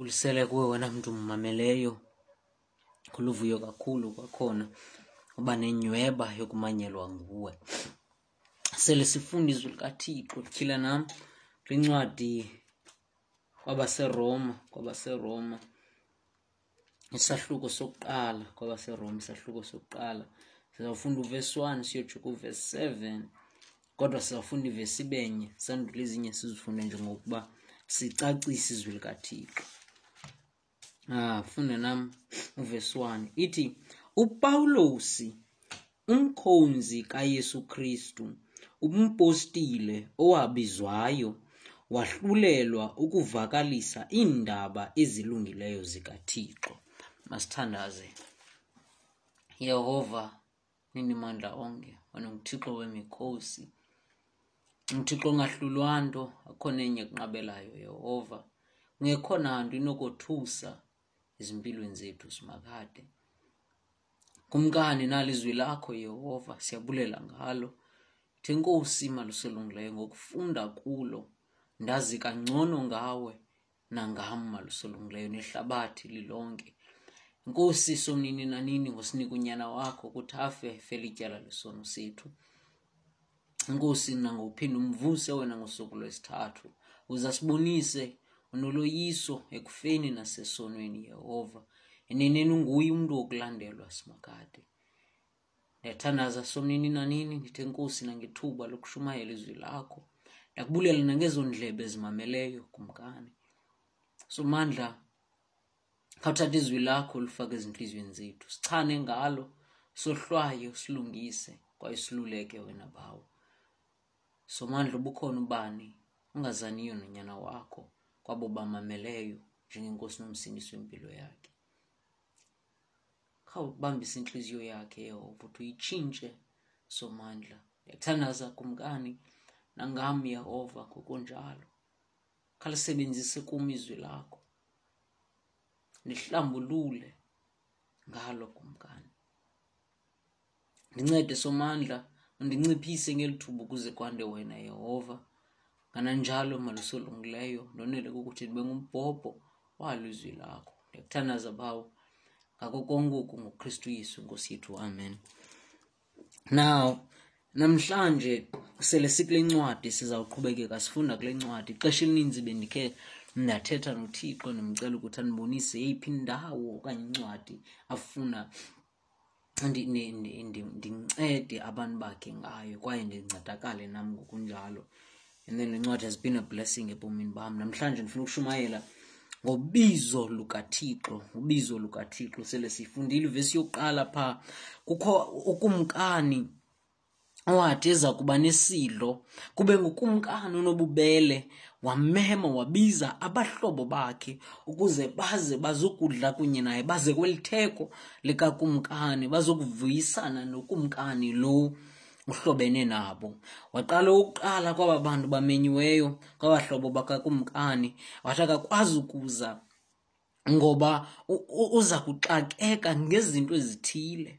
ulisele kuwe wena mntu mmameleyo kuluvuyo kakhulu kwakhona uba nenyweba yokumanyelwa nguwe sele sifunda izwi likathixo tyhila nam kwincwadi kwabaseroma kwabaseroma isahluko sokuqala kwabaseroma isahluko sokuqala sizawufunda uvesi one siyotsho kuvesi seven kodwa sizawufunda ivesi benye sandule ezinye sizifunde njengokuba sicacise izwi likathixo ah funde nam uvesi one ithi upawulosi umkhonzi kayesu kristu umpostile owabizwayo wahlulelwa ukuvakalisa iindaba ezilungileyo zikathixo masithandaze yehova Nini mandla onke, nguThixo wemikhosi. UThixo ongahlulwa nto, akho nenye kunqabelayo Yehova. Ngekho nanto inokothusa ezimpilweni zethu simakade. Kumkani nalo izwi lakho Yehova, siyabulela ngalo. Thi Nkosi maluselungileyo ngokufunda kulo, ndazi kangcono ngawe nangam malusulungileyo nehlabathi lilonke nkosi somnini nanini ngosinika unyana wakho ukuthi afe fele ityala lesono sethu nkosi nangophinde umvuse wena ngosuku lwesithathu uza sibonise unoloyiso ekufeni nasesonweni yehova eneneni unguye umntu wokulandelwa simakade ndiyathandaza somnini nanini ndithe nkosi nangethuba lokushumayela izwi lakho ndakubulela nangezo ndlebe ezimameleyo kumkani somandla khawuthatha izwi lakho lifake ezintliziyweni zethu sichane ngalo sohlwaye usilungise kwaye siluleke wena bawo somandla ubukhona ubani ungazaniyo nonyana wakho kwabo bamameleyo njengenkosi nomsindisi wempilo yakhe khawubambise intliziyo yakhe yehova uthi uyitshintshe somandla ndiyakuthandaza kumkani nangam yehova ngokunjalo khalisebenzise kum izwi lakho ndihlambulule ngalo kumkani Ndincede Somandla, undinciphise ngeli thuba ukuze kwande wena Yehova. Kananjalo malusolungileyo ndonele kukuthi ndibe ngumbhobho walo izwi lakho. Ndiyakuthandaza Bawo ngako konke oku ngoKristu Yesu Nkosi yethu. Amen. Now namhlanje sele sikule ncwadi sizawuqhubekeka sifunda kule ncwadi ixesha elininzi bendikhe ndathetha nothixo ndimcela ukuthi andibonise yeyiphi indawo okanye incwadi afuna ndincede abantu bakhe ngayo kwaye ndincedakale nam ngokunjalo and then le ncwadi has been a blessing ebomini bam namhlanje ndifuna ukushumayela ngobizo lukathixo ubizo lukathixo sele siyifundile ivesi yokuqala phaa kukho ukumkani wade eza kuba nesidlo kube ngukumkani onobubele wamema wabiza abahlobo bakhe ukuze baze bazokudla kunye naye baze kweli theko likakumkani bazokuvuyisana nokumkani lo uhlobene nabo waqala ukuqala kwaba bantu bamenyiweyo kwabahlobo bakakumkani wathi akakwazi ukuza ngoba uza kuxakeka ngezinto ezithile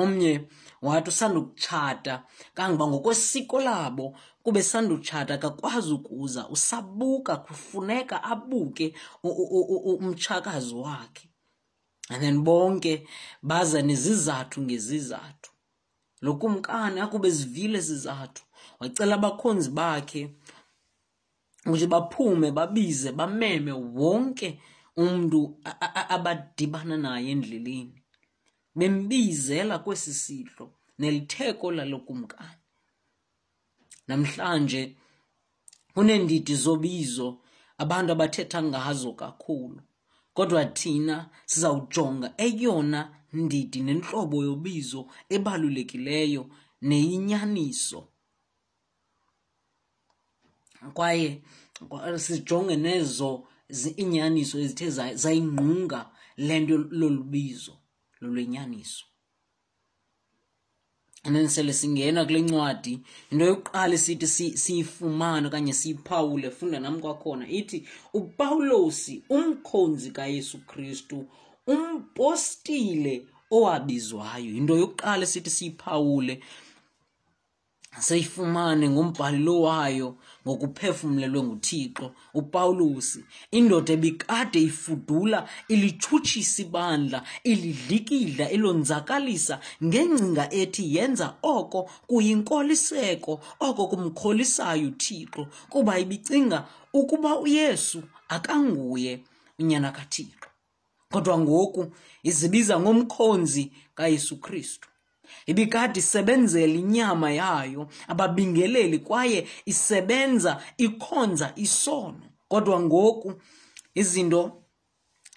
omnye wathi usandukutshata kangoba ngokwesiko labo kube sandutshata akakwazi ukuza usabuka kufuneka abuke umtshakazi wakhe and then bonke baza nezizathu ngezizathu lo kumkani akube zivile zizathu wacela abakhonzi bakhe ukuthi baphume babize bameme wonke umntu abadibana naye endleleni bembizela kwesi sidlo nelitheko lalo kumkani namhlanje kuneendidi zobizo abantu abathetha ngazo kakhulu kodwa thina sizawujonga eyona ndidi nentlobo yobizo ebalulekileyo neyinyaniso kwaye sijonge nezo iinyaniso ezithe zayingqunga le nto lolu bizo lolwenyaniso and then sele singena kule ncwadi into yokuqala isithi siyifumane okanye siyiphawule funda nam kwakhona ithi upawulosi umkhonzi kayesu kristu umpostile owabizwayo yinto yokuqala esithi siyiphawule seyifumane ngombhali lo wayo ngokuphefumlelwe nguthixo upawulosi indoda ebikade ifudula ilitshutshisa ibandla ilidlikidla ilonzakalisa ngengcinga ethi yenza oko kuyinkoliseko oko kumkholisayo uthixo kuba ibicinga ukuba uyesu akanguye unyana kathixo kodwa ngoku izibiza ngomkhonzi kaYesu Kristu. Ibikade isebenzela inyama yayo ababingeleli kwaye isebenza ikhonza isono, kodwa ngoku izinto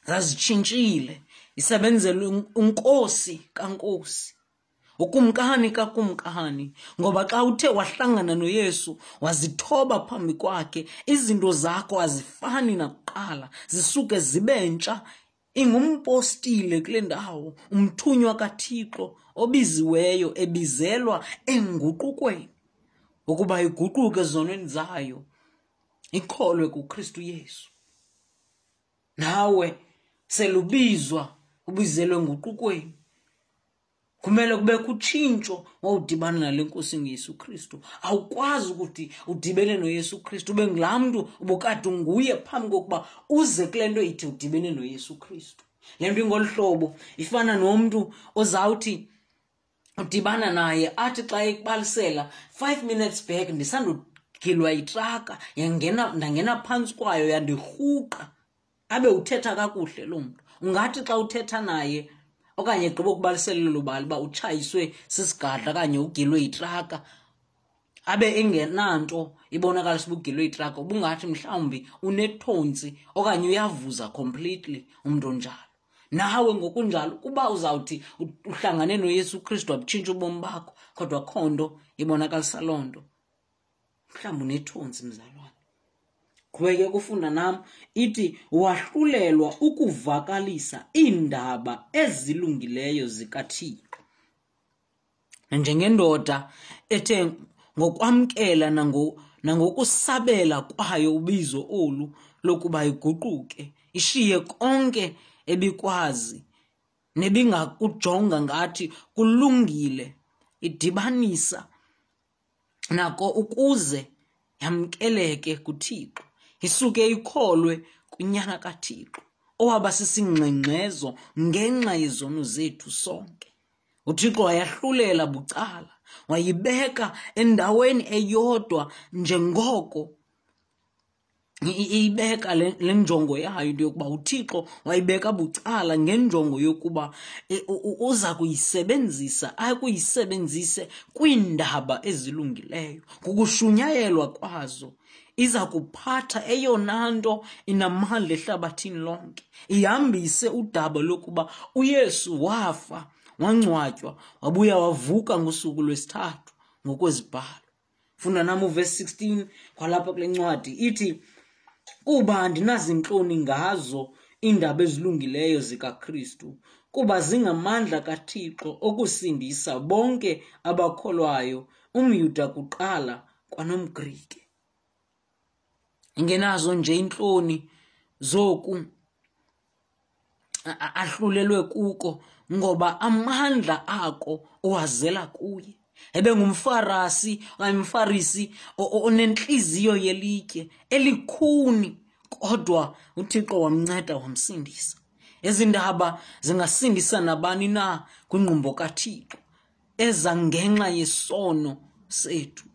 zazitshintshile isebenzela unkosi kankosi. ukumkani kakumkani ngoba xa uthe wahlangana noyesu wazithoba phambi kwakhe izinto zakho azifani nakuqala zisuke zibe ntsha ingumpostile kule ndawo umthunywa kathixo obiziweyo ebizelwa enguqukweni ukuba iguquke ezonweni zayo ikholwe kukristu yesu nawe selubizwa ubizelwe nguqukweni kumele kube kutshintsho wawudibana nale nkosi ngeyesu kristu awukwazi ukuthi udibene noyesu kristu ube ngulaa mntu ubukade unguye phambi kokuba uze kule nto ithi udibene noyesu kristu le nto ingolu hlobo ifana nomntu ozawuthi udibana naye athi xa ekubalisela five minutes back ndisandogilwa yitraka yangena ndangena phantsi kwayo yandirhuqa abe uthetha kakuhle loo mntu ungathi xa uthetha naye okanye gqiba ukubalisela lobali uba utshayiswe sisigadla okanye ugilwe yitraka abe engenanto ibonakalisa uba ugilwe yitraka ubungathi mhlawumbi unethonsi okanye uyavuza completely umntu onjalo nawe ngokunjalo kuba uzawuthi uhlangane noyesu kristu wabutshintsha ubomi bakho kodwa kho nto ibonakalisa loo nto mhlawumbi unethonsi mzalwana qhubeke kufunda nam ithi wahlulelwa ukuvakalisa iindaba ezilungileyo zikathixo njengendoda ethe ngokwamkela nangokusabela kwayo ubizo olu lokuba iguquke ishiye konke ebikwazi nebingakujonga ngathi kulungile idibanisa nako ukuze yamkeleke kuThixo isuke ikholwe kunyana kaThixo owaba sisingxengxezo ngenxa yezono zethu sonke uthixo wayahlulela bucala wayibeka endaweni eyodwa njengoko iyibeka le, le njongo yayo into yokuba uthixo wayibeka bucala ngenjongo yokuba e, uza kuyisebenzisa akuyisebenzise kwiindaba ezilungileyo kukushunyayelwa kwazo iza kuphatha eyona nto inamandla ehlabathini lonke ihambise udaba lokuba uyesu wafa wangcwatywa wabuya wavuka ngosuku lwesithathu ngokwezibhalo funda nam uvesi 16 kwalapha kule ncwadi ithi kuba andinazintloni ngazo iindaba ezilungileyo zikakristu kuba zingamandla kathixo okusindisa bonke abakholwayo umyuda kuqala kwanomgrike ingenazo nje intloni zoku ahlulelwe kuko ngoba amandla ako owazela kuye ebengumfarasi okanye umfarisi onentliziyo yelitye elikhuni kodwa uthixo wamnceda wamsindisa ezi ndaba zingasindisa nabani na kwingqumbo kathixo eza ngenxa yesono sethu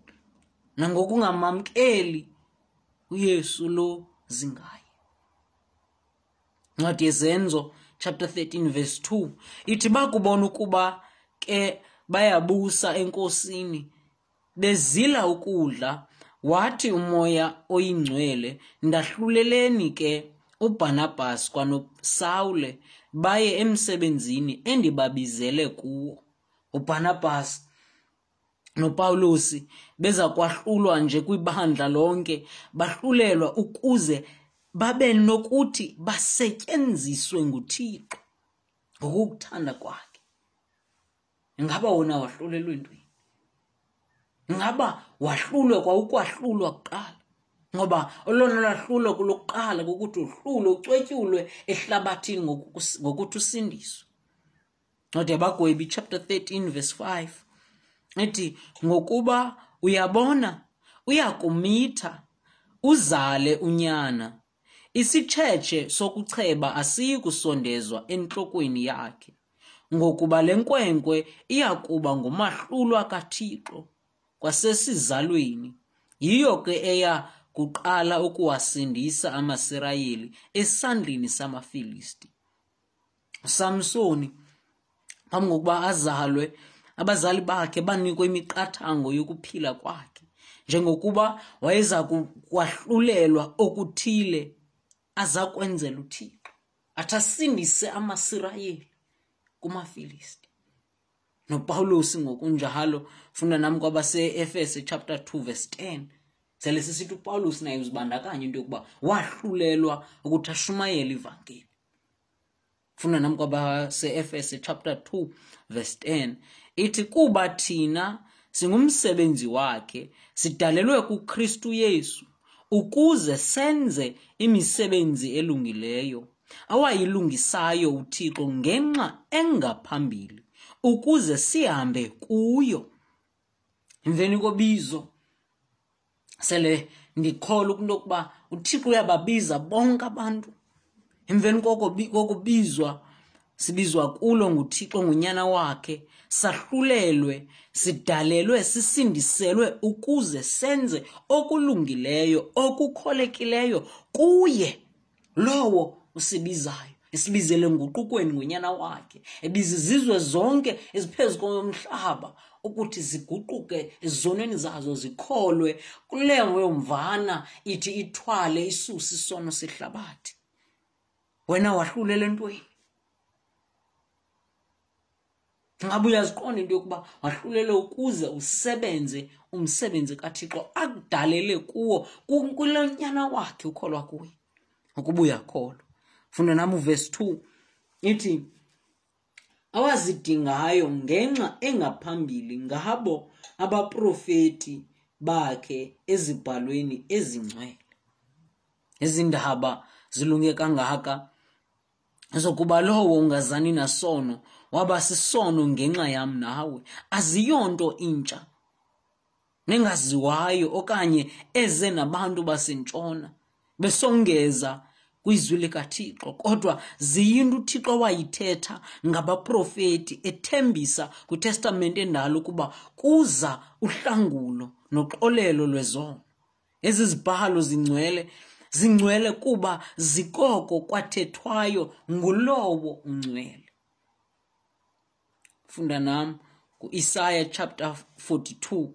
nangokungamamkeli uYesu lo zingaye ncwadi yezenzo chapter 13 verse 2 ithi bakubona ukuba ke bayabusa enkosini bezila ukudla wathi umoya oyingcwele ndahluleleni ke uBarnabas kwanoSawule baye emsebenzini endibabizele kuwo uBarnabas noPawulos beza kwahlulwa nje kwibandla lonke bahlulelwa ukuze babe nokuthi basetyenziswe nguThixo ngokuthanda kwakhe ingaba wona wahlulelwe ntweni ingaba wahlulwe kwawukwahlulwa kuqala ngoba olona lahlulo kulokuqala ukuthi uhlulwe ucwetyulwe ehlabathini ngokuthi usindiswe ncwadi yabagwebi chapter 13 verse 5 ethi ngokuba uyabona uyakumitha uzale unyana isitshetshe sokucheba asiyi kusondezwa entlokweni yakhe ngokuba le nkwenkwe iyakuba ngumahlulwa kathixo kwasesizalweni yiyo ke eya kuqala ukuwasindisa amasirayeli esandleni samafilisti uSamsoni phambi kokuba azalwe abazali bakhe banikwe imiqathango yokuphila kwakhe njengokuba wayeza kwahlulelwa okuthile aza kwenzela uthixo athi asindise amasirayeli kumafilisti nopawulosi ngokunjalo funda nam kwabaseefese chapter 2 verse 10 sele sisithi upawulosi naye uzibandakanya into yokuba wahlulelwa ukuthi ashumayele ivangeli funda nam kwabaseefese chapter 2 verse 10 ithi kuba thina singumsebenzi wakhe sidalelwe kukristu yesu ukuze senze imisebenzi elungileyo awayilungisayo uthixo ngenxa engaphambili ukuze sihambe kuyo emveni kobizo sele ndikholwa ukunto yokuba uthixo uyababiza bonke abantu emveni koko kokubizwa sibizwa kulo nguthixo ngunyana wakhe sahlulelwe sidalelwe sisindiselwe ukuze senze okulungileyo okukholekileyo kuye lowo usibizayo esibizele nguqukweni ngonyana wakhe ebiza izizwe zonke eziphezu komhlaba ukuthi ziguquke ezonweni zazo zikholwe kuleyo yomvana ithi ithwale isuse isono sehlabathi wena wahlulela entweni ngaba uyaziqonda into yokuba wahlulelwe ukuze usebenze umsebenzi kathixo akudalele kuwo kulo nyana wakhe ukholwa kuwe ukuba uyakholwa funda nam uvesi 2 ithi awazidingayo ngenxa engaphambili ngabo abaprofeti bakhe ezibhalweni ezingcwele ezindaba zilunge kangaka zokuba lowo ungazani nasono waba sisono ngenxa yam nawe aziyonto intsha nengaziwayo okanye eze nabantu basentshona besongeza kwizwi likathixo kodwa ziyinto uthixo wayithetha ngabaprofeti ethembisa kwitestamente endala ukuba kuza uhlangulo noxolelo lwezono ezi zibhalo zingcwele zingcwele kuba zikoko kwathethwayo ngulowo ungcwele funda nam kuIsaya chapter 42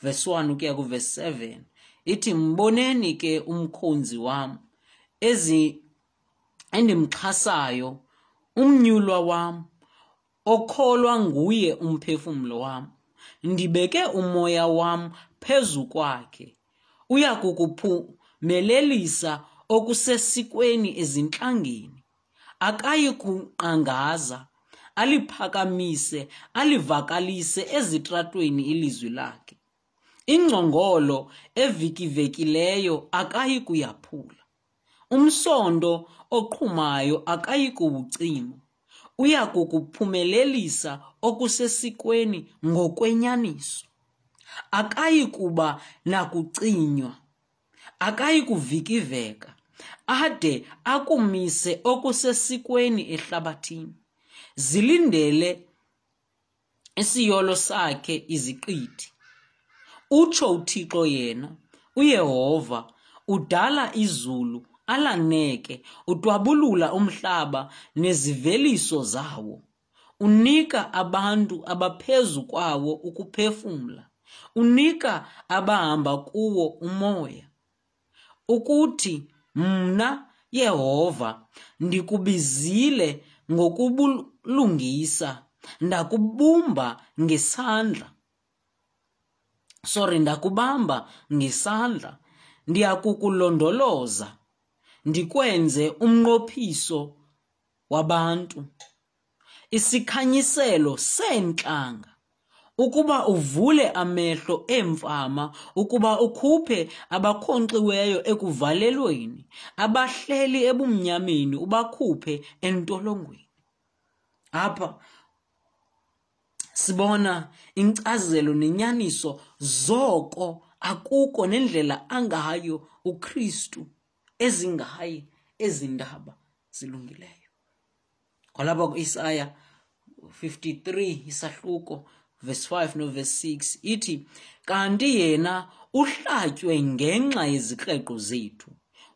verse 1 ukuya kuverse 7 ithi mboneni ke umkhonzi wam ezi endimxhasayo umnyulwa wam okholwa nguye umphefumlo wam, ndibeke umoya wam phezu kwakhe, uya kukuphumelelisa okusesikweni ezintlangeni, akayi kuqangaza, aliphakamise, alivakalise ezitratweni ilizwi lakhe. Ingcongolo evikivekileyo akayi kuyaphula. Umsonto oqhumayo akayi kuwucima, uya kukuphumelelisa okusesikweni ngokwenyaniso. Akayi kuba nakucinywa, akayi kuvikiveka, ade akumise okusesikweni ehlabathini. Zilindele isiyolo sakhe iziqithi utsho uthixo yena uyehova udala izulu alaneke utwabulula umhlaba neziveliso zawo unika abantu abaphezu kwawo ukuphefumla unika abahamba kuwo umoya ukuthi mna Yehova ndikubizile ngokubulungisa ndakubumba ngesandla sorry ndakubamba ngesandla ndiyakukulondoloza ndikwenze umnqophiso wabantu isikhanyiselo seentlanga, ukuba uvule amehlo eemfama, ukuba ukhuphe abakhonkxiweyo ekuvalelweni, abahleli ebumnyameni ubakhuphe entolongweni. Apha sibona inkcazelo nenyaniso zoko akuko nendlela angayo uKristu ezingaye ezindaba zilungileyo. kwalapha ku-isaya 53 isahluko verse 5 noverse 6 ithi kanti yena uhlatywe ngenxa yezikrexo zethu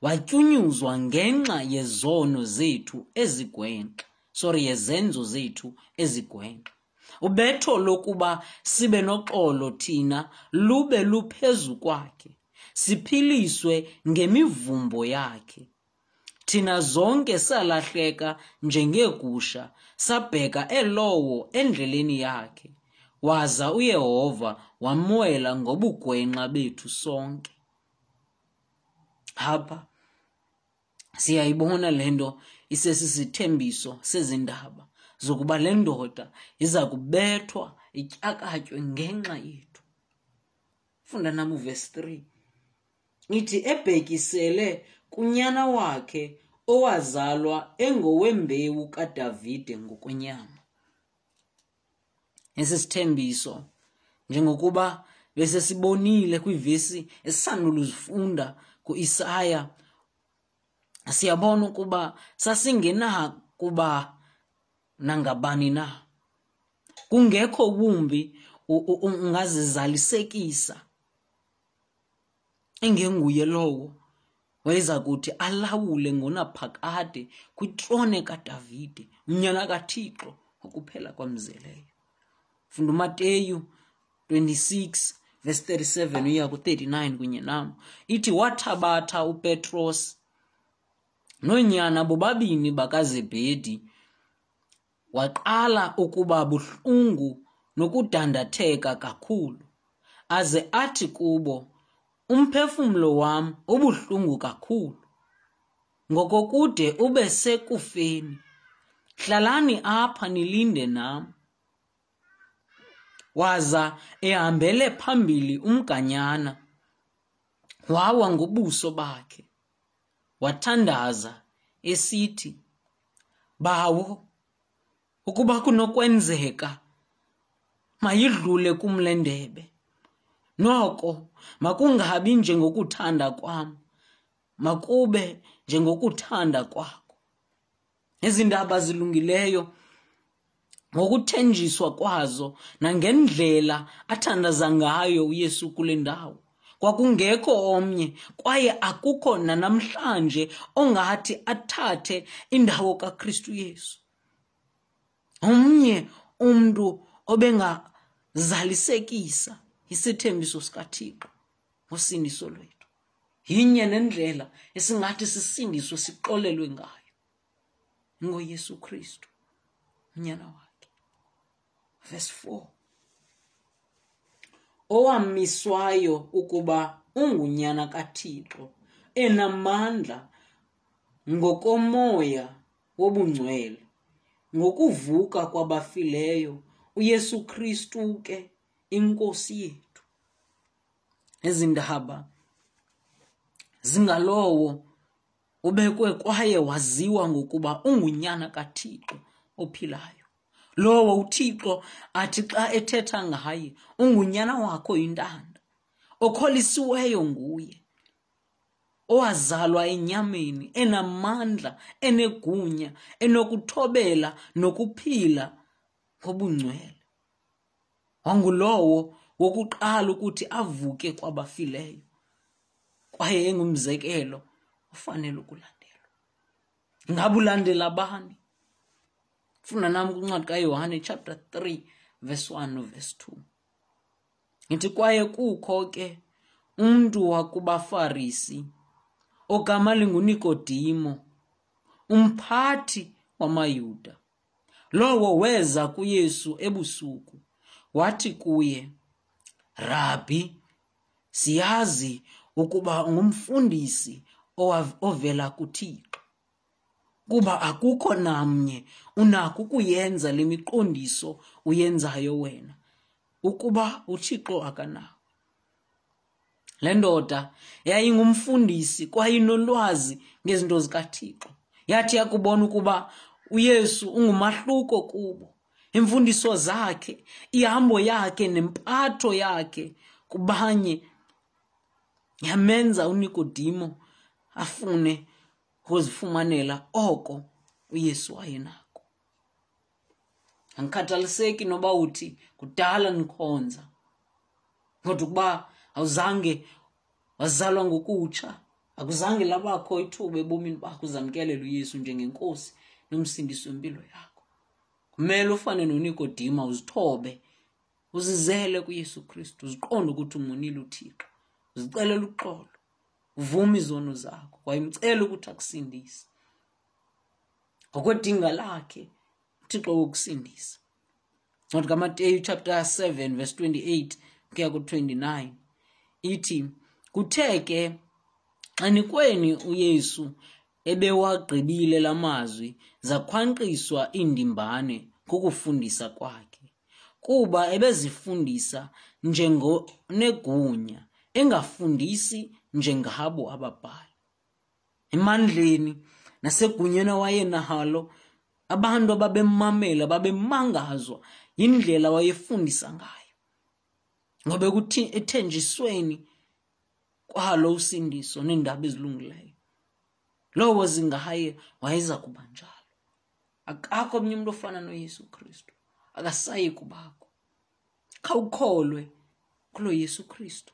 watyunyuzwa ngenxa yezono zethu ezigwenxa sorry yezenzo zethu ezigwenxa ubetho lokuba sibe noxolo thina lube luphezu kwakhe siphiliswe ngemivumbo yakhe Thina zonke salahleka njengeegusha, sabheka elowo endleleni yakhe, waza uYehova wamwela ngobugwenxa bethu sonke. Hapha siyayibona le nto isesisithembiso sezindaba zokuba le ndoda iza kubethwa ityakatywe ngenxa yethu. Funda nam uvesi 3. ithi ebhekisele kunyana wakhe owazalwa engowembewu kaDavide ngokwenyama. Esi sithembiso njengokuba besesibonile kwivesi esanuluzifunda kuIsaya siyabona ukuba sasingenakuba nangabani na kungekho bumbi ungazizalisekisa engenguye lowo wayeza kuthi alawule ngonaphakade kwitrone kaDavide unyana kaThixo ukuphela kwamzeleyo funda uMateyu 26 verse 37 uya ku-39 kunye nam ithi wathabatha upetros noonyana bobabini bakazebhedi Waqala ukuba buhlungu nokudandatheka kakhulu, aze athi kubo, Umphefumlo wam ubuhlungu kakhulu, ngokokude ube sekufeni. Hlalani apha nilinde nam. Waza ehambele phambili umganyana, wawa ngobuso bakhe. Wathandaza esithi, Bawo, ukuba kunokwenzeka, mayidlule kum le ndebe. Noko makungabi njengokuthanda kwam, makube njengokuthanda kwakho. izindaba zilungileyo ngokuthenjiswa kwazo nangendlela athandaza ngayo uYesu kule ndawo kwakungekho omnye kwaye akukho nanamhlanje ongathi athathe indawo kaKristu Yesu omnye umuntu obengazalisekisa isithembiso sikaThixo ngosindiso lwethu yinye nendlela esingathi sisindiswe sixolelwe ngayo ngoyesu kristu unyana wakhe verse 4 owamiswayo ukuba ungunyana kathixo enamandla ngokomoya wobungcwele ngokuvuka kwabafileyo uyesu kristu ke inkosi yethu ezi ndaba zingalowo ubekwe kwaye waziwa ngokuba ungunyana kaThixo ophilayo lowo uThixo athi xa ethetha ngaye ungunyana wakho intanda okholisiweyo nguye owazalwa enyameni enamandla enegunya enokuthobela nokuphila ngobungcwele Wangulowo wokuqala ukuthi avuke kwabafileyo kwaye engumzekelo ofanele ukulandelwa. Ngabe ulandela bani? Funda nam kwincwadi kaYohane chapter 3 verse 1 noverse 2. Ngithi kwaye kukho ke umntu wakubaFarisi ogama linguNikodimo umphathi wamaYuda Lowo weza kuYesu ebusuku, wathi kuye, Rabhi, siyazi ukuba ngumfundisi ovela kuThixo, kuba akukho namnye unako ukuyenza le miqondiso uyenzayo wena, ukuba uThixo akanawo. Le ndoda yayingumfundisi kwayinolwazi ngezinto zikaThixo. Yathi yakubona ukuba uYesu ungumahluko kubo. Imfundiso zakhe, ihambo yakhe nempatho yakhe kubanye yamenza uNikodimo afune ukuzifumanela oko uYesu wayenako. andikhathaliseki noba uthi kudala ndikhonza kodwa ukuba awuzange wazalwa ngokutsha akuzange labakho ithuba ebomini bakho uzamkelela uyesu njengenkosi nomsindisi wempilo yakho kumele ufane nonikodima uzithobe uzizele kuyesu kristu uziqonde ukuthi umonile uthixo uzicelela uxolo uvume izono zakho wayemcela ukuthi akusindise ngokwedinga lakhe uthixo wokusindisa ncwadi kamateyu chapter 7 verse 28 kuya ku-29 ithi kuthe ke xanikweni uyesu ebewagqibile la mazwi zakhwankqiswa iindimbane kukufundisa kwakhe kuba ebezifundisa njengonegunya engafundisi njengabo ababhali emandleni nasegunyeni awayenalo abantu ababemmamela babemangazwa yindlela wayefundisa ngayo ngoba kuthi ethenjisweni kwalo usindiso neendaba ezilungileyo lowo zingaye wayeza kuba njalo akakho omnye umntu ofana noyesu kristu akasayi kubakho khawukholwe kulo yesu kristu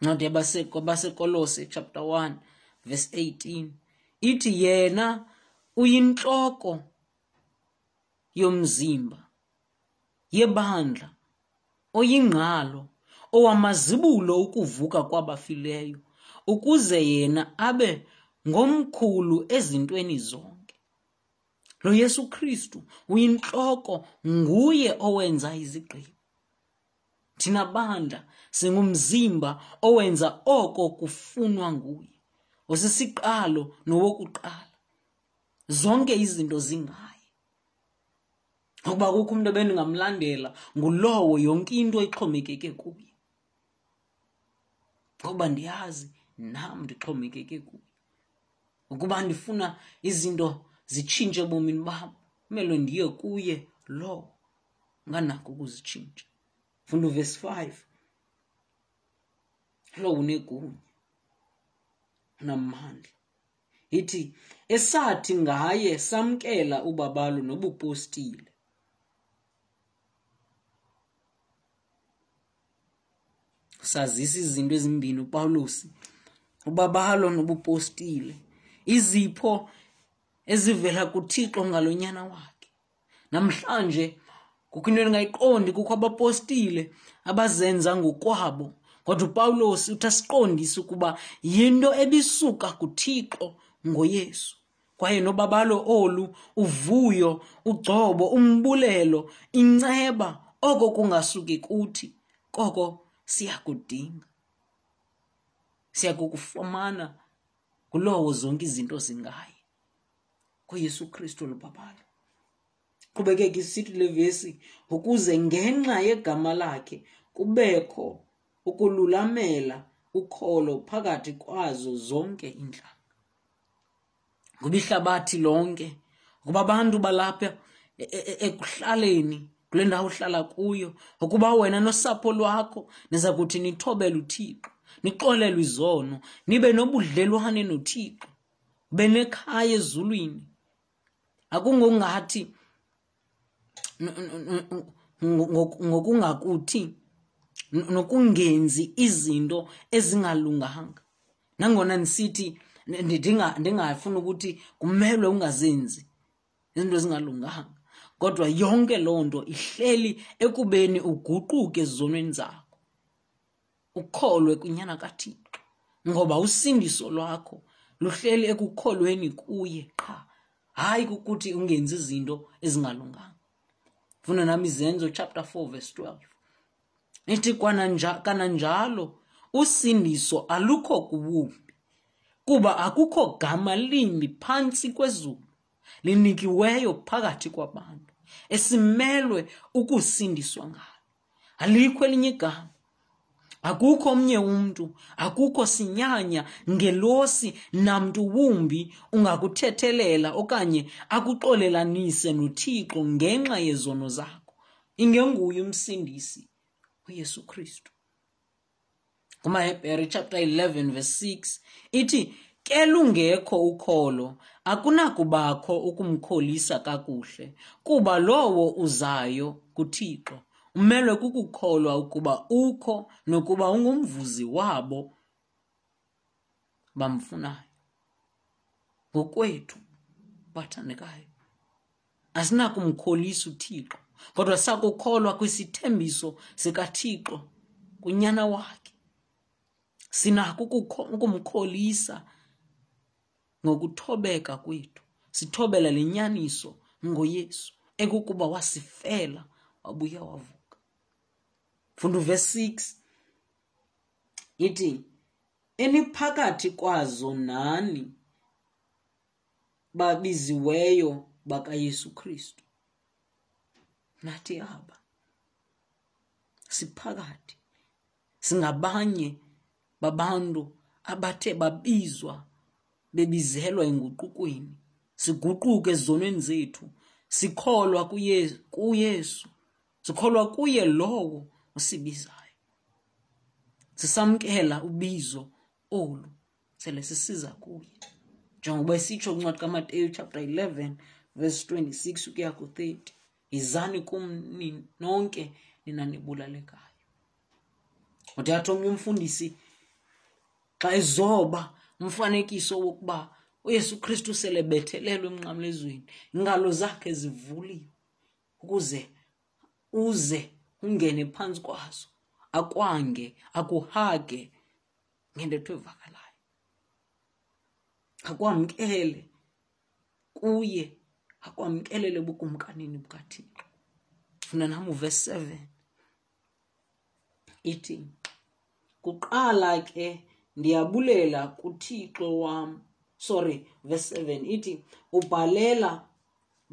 ncwadi yabasekolose chapter 1 verse 18 ithi yena uyintloko yomzimba yebandla oyingqalo owamazibulo ukuvuka kwabafileyo ukuze yena abe ngomkhulu ezintweni zonke lo Yesu Kristu uyintloko nguye owenza izigqibo thina bandla singumzimba owenza oko kufunwa nguye osisiqalo nowokuqala zonke izinto zingaye ukuba kukho umntu ebendingamlandela ngulowo yonke into ixhomekeke kuye ngoba ndiyazi nam ndixhomekeke kuye ukuba ndifuna izinto zitshintshe ebomini bam kumele ndiye kuye lowo unganako ukuzitshintsha funda uvesi five lo unegunya unamandla ithi esathi ngaye samkela ubabalo nobupostile sazisa izinto ezimbini upawulos ubabalo nobupostile izipho ezivela kuthixo ngalonyana wakhe Namhlanje kukho into endingayiqondi kukho abapostile abazenza ngokwabo kodwa upawulos uthi asiqondise ukuba yinto ebisuka kuthixo ngoyesu kwaye nobabalo olu uvuyo ugcobo umbulelo inceba oko kungasuki kuthi koko siyakudinga siyakukufumana kulowo zonke izinto zingaye ngoyesu kristu olubhabhalo qhubekeka isithi le vesi ukuze ngenxa yegama lakhe kubekho ukululamela ukholo phakathi kwazo zonke iintlanga ngoba ihlabathi lonke ngoba abantu balapha e, e, e, ekuhlaleni kule ndawo uhlala kuyo ukuba wena nosapho lwakho niza kuthi nithobele uthixo nixolelwe izono nibe nobudlelwane nothixo ube nekhaya ezulwini akungongathi ngokungakuthi nokungenzi izinto ezingalunganga nangona ndisithi ndingafuni ukuthi kumelwe ungazenzi izinto ezingalunganga kodwa yonke loo nto ihleli ekubeni uguquke ezonweni zakho ukholwe kwinyana kathixo ngoba usindiso lwakho luhleli ekukholweni kuye qha hayi kukuthi ungenzi izinto ezingalunganga funa nam izenzo chapter 4 verse 12 ithi kananjalo usindiso alukho kuwumi kuba akukho gama limbi phantsi kwezulu linikiweyo phakathi kwabantu esimelwe ukusindiswa ngalo alikho elinye igama akukho omnye umntu akukho sinyanya ngelosi namntu wumbi ungakuthethelela okanye akuxolelanise nothixo ngenxa yezono zakho ingenguye umsindisi uyesu kristu kumahebhere chapter 11 verse 6 ithi ke lungekho ukholo akunakubakho ukumkholisa kakuhle kuba lowo uzayo kuthixo umelwe kukukholwa ukuba ukho nokuba ungumvuzi wabo bamfunayo ngokwethu bathandekayo asinakumkholisa uthixo kodwa sakukholwa kwisithembiso sikathixo kunyana wakhe sinako ukumkholisa ngokuthobeka kwethu sithobela le nyaniso ngoyesu ekukuba wasifela wabuya wavuka funda uvesi 6 ithi eniphakathi kwazo nani babiziweyo bakaYesu Kristu nathi aba siphakathi singabanye babantu abathe babizwa bebizelwa enguqukweni siguquke ezonweni zethu sikholwa kuye kuYesu Sikholwa kuye lowo usibizayo. Sisamkela ubizo olu sele sisiza kuye. Njengoba esitsho incwadi kaMateyu chapter 11 verse 26 ukuya ku-30 yizani kum nonke nina nibulalekayo kodwa yathi omnye umfundisi xa ezoba umfanekiso wokuba uyesu kristu selebethelelwe emnqamlezweni iingalo zakhe zivuliwe ukuze uze ungene phantsi kwazo akwange akuhage ngentetho evakalayo akwamkele kuye akwamkelele bukumkanini bukathixo funa nam uve 7 ithi kuqala ke ndiyabulela kuthixo wam sorry verse 7 ithi ubhalela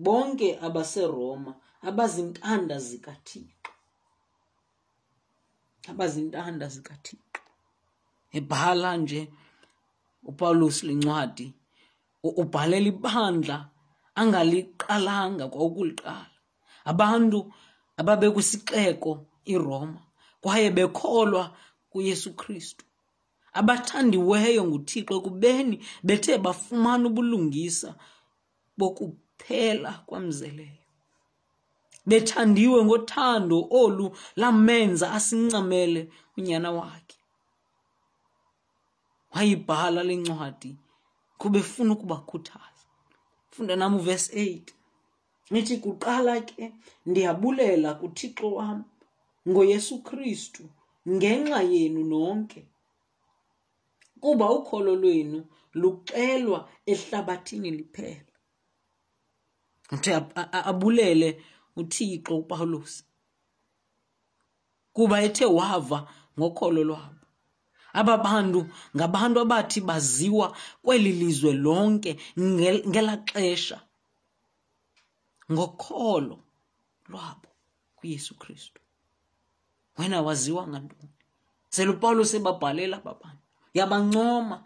bonke abaseroma abazintanda zikathixo abazintanda zikathixo ebhala nje upawulos lincwadi ubhalela ibandla angaliqalanga kwakuliqala abantu ababekwisiqeko iRoma kwaye bekholwa kuYesu Kristu abathandiweyo nguThixo kubeni bethe bafumana ubulungisa bokuphela kwamzeleyo bethandiwe ngothando olu lamenza asincamele unyana wakhe wayibhala le ncwadi kubefuna ukubakhuthaza funda nam uvesi 8 ithi kuqala ke ndiyabulela kuthixo wam ngoyesu kristu ngenxa yenu nonke kuba ukholo lwenu luxelwa ehlabathini liphela uthi abulele uthixo upawulos kuba ethe wava ngokholo lwabo aba bantu ngabantu abathi baziwa kweli lizwe lonke ngela xesha ngokholo lwabo kuyesu kristu wena waziwa ngantoni selupawulos ebabhalela aba bantu yabancoma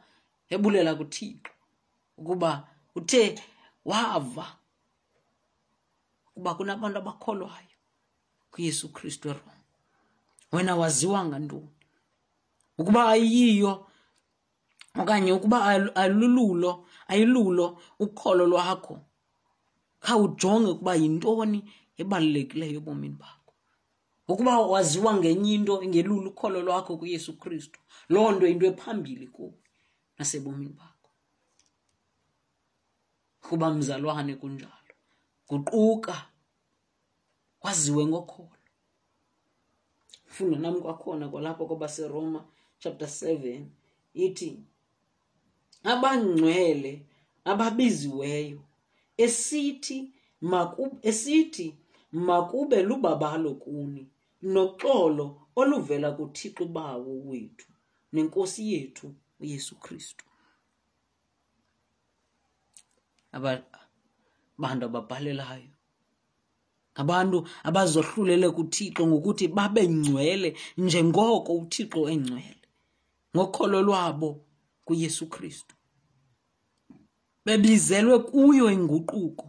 ebulela kuthixo ukuba uthe wava ukuba kunabantu abakholwayo kuyesu kristu eroma wena waziwa ngantoni ukuba ayiyo okanye ukuba alululo ayilulo ukholo lwakho khawujonge ukuba yintoni ebalulekileyo ebomini bakho ukuba waziwa ngenye into engelula ukholo lwakho kuyesu kristu loo nto yinto ephambili kuwe nasebomini bakho kuba mzalwane kunjalo guquka waziwe ngokholo fundo nam kwakhona kwalapho kwabaseroma chapter 7 ithi abangcwele ababiziweyo esithi maku, esithi makube lubabalo kuni noxolo oluvela kuthixo bawo wethu nenkosi yethu uyesu kristu abantu ababhalelayo ngabantu abazohlulele kuthixo ngokuthi babe ngcwele njengoko uthixo engcwele ngokholo lwabo kuyesu kristu bebizelwe kuyo inguquko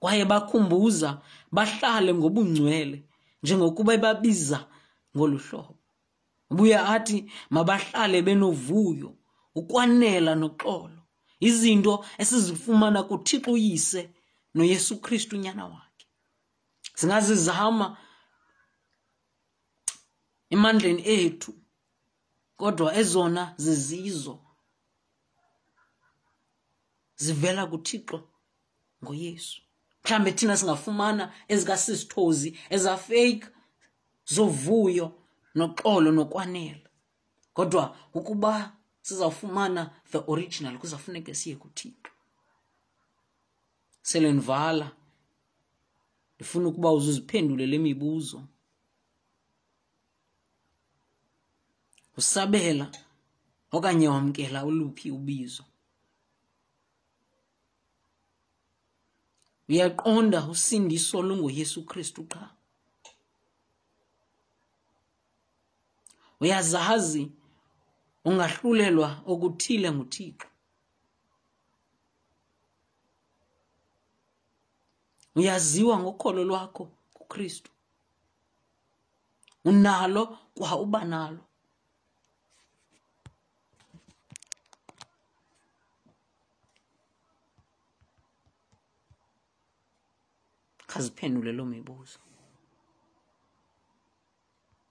kwaye bakhumbuza bahlale ngobungcwele njengokuba ebabiza ngolu hlobo ubuye athi mabahlale benovuyo ukwanela noxolo izinto esizifumana kuthixo uyise noyesu kristu unyana wakhe singazizama emandleni ethu kodwa ezona zizizo zivela kuthixo ngoyesu mhlawumbi thina singafumana ezikasisithozi ezafake zovuyo noxolo nokwanela kodwa ukuba sizawufumana the original kuzawufuneke siye kuthixo sele ndivala ndifuna ukuba uzuziphendule le mibuzo usabela okanye wamkela uluphi ubizo uyaqonda usindiso olunguyesu kristu qha uyazazi ungahlulelwa okuthile nguthixo uyaziwa ngokholo lwakho kukristu unalo kwa uba nalo khaziphendule loo mibuzo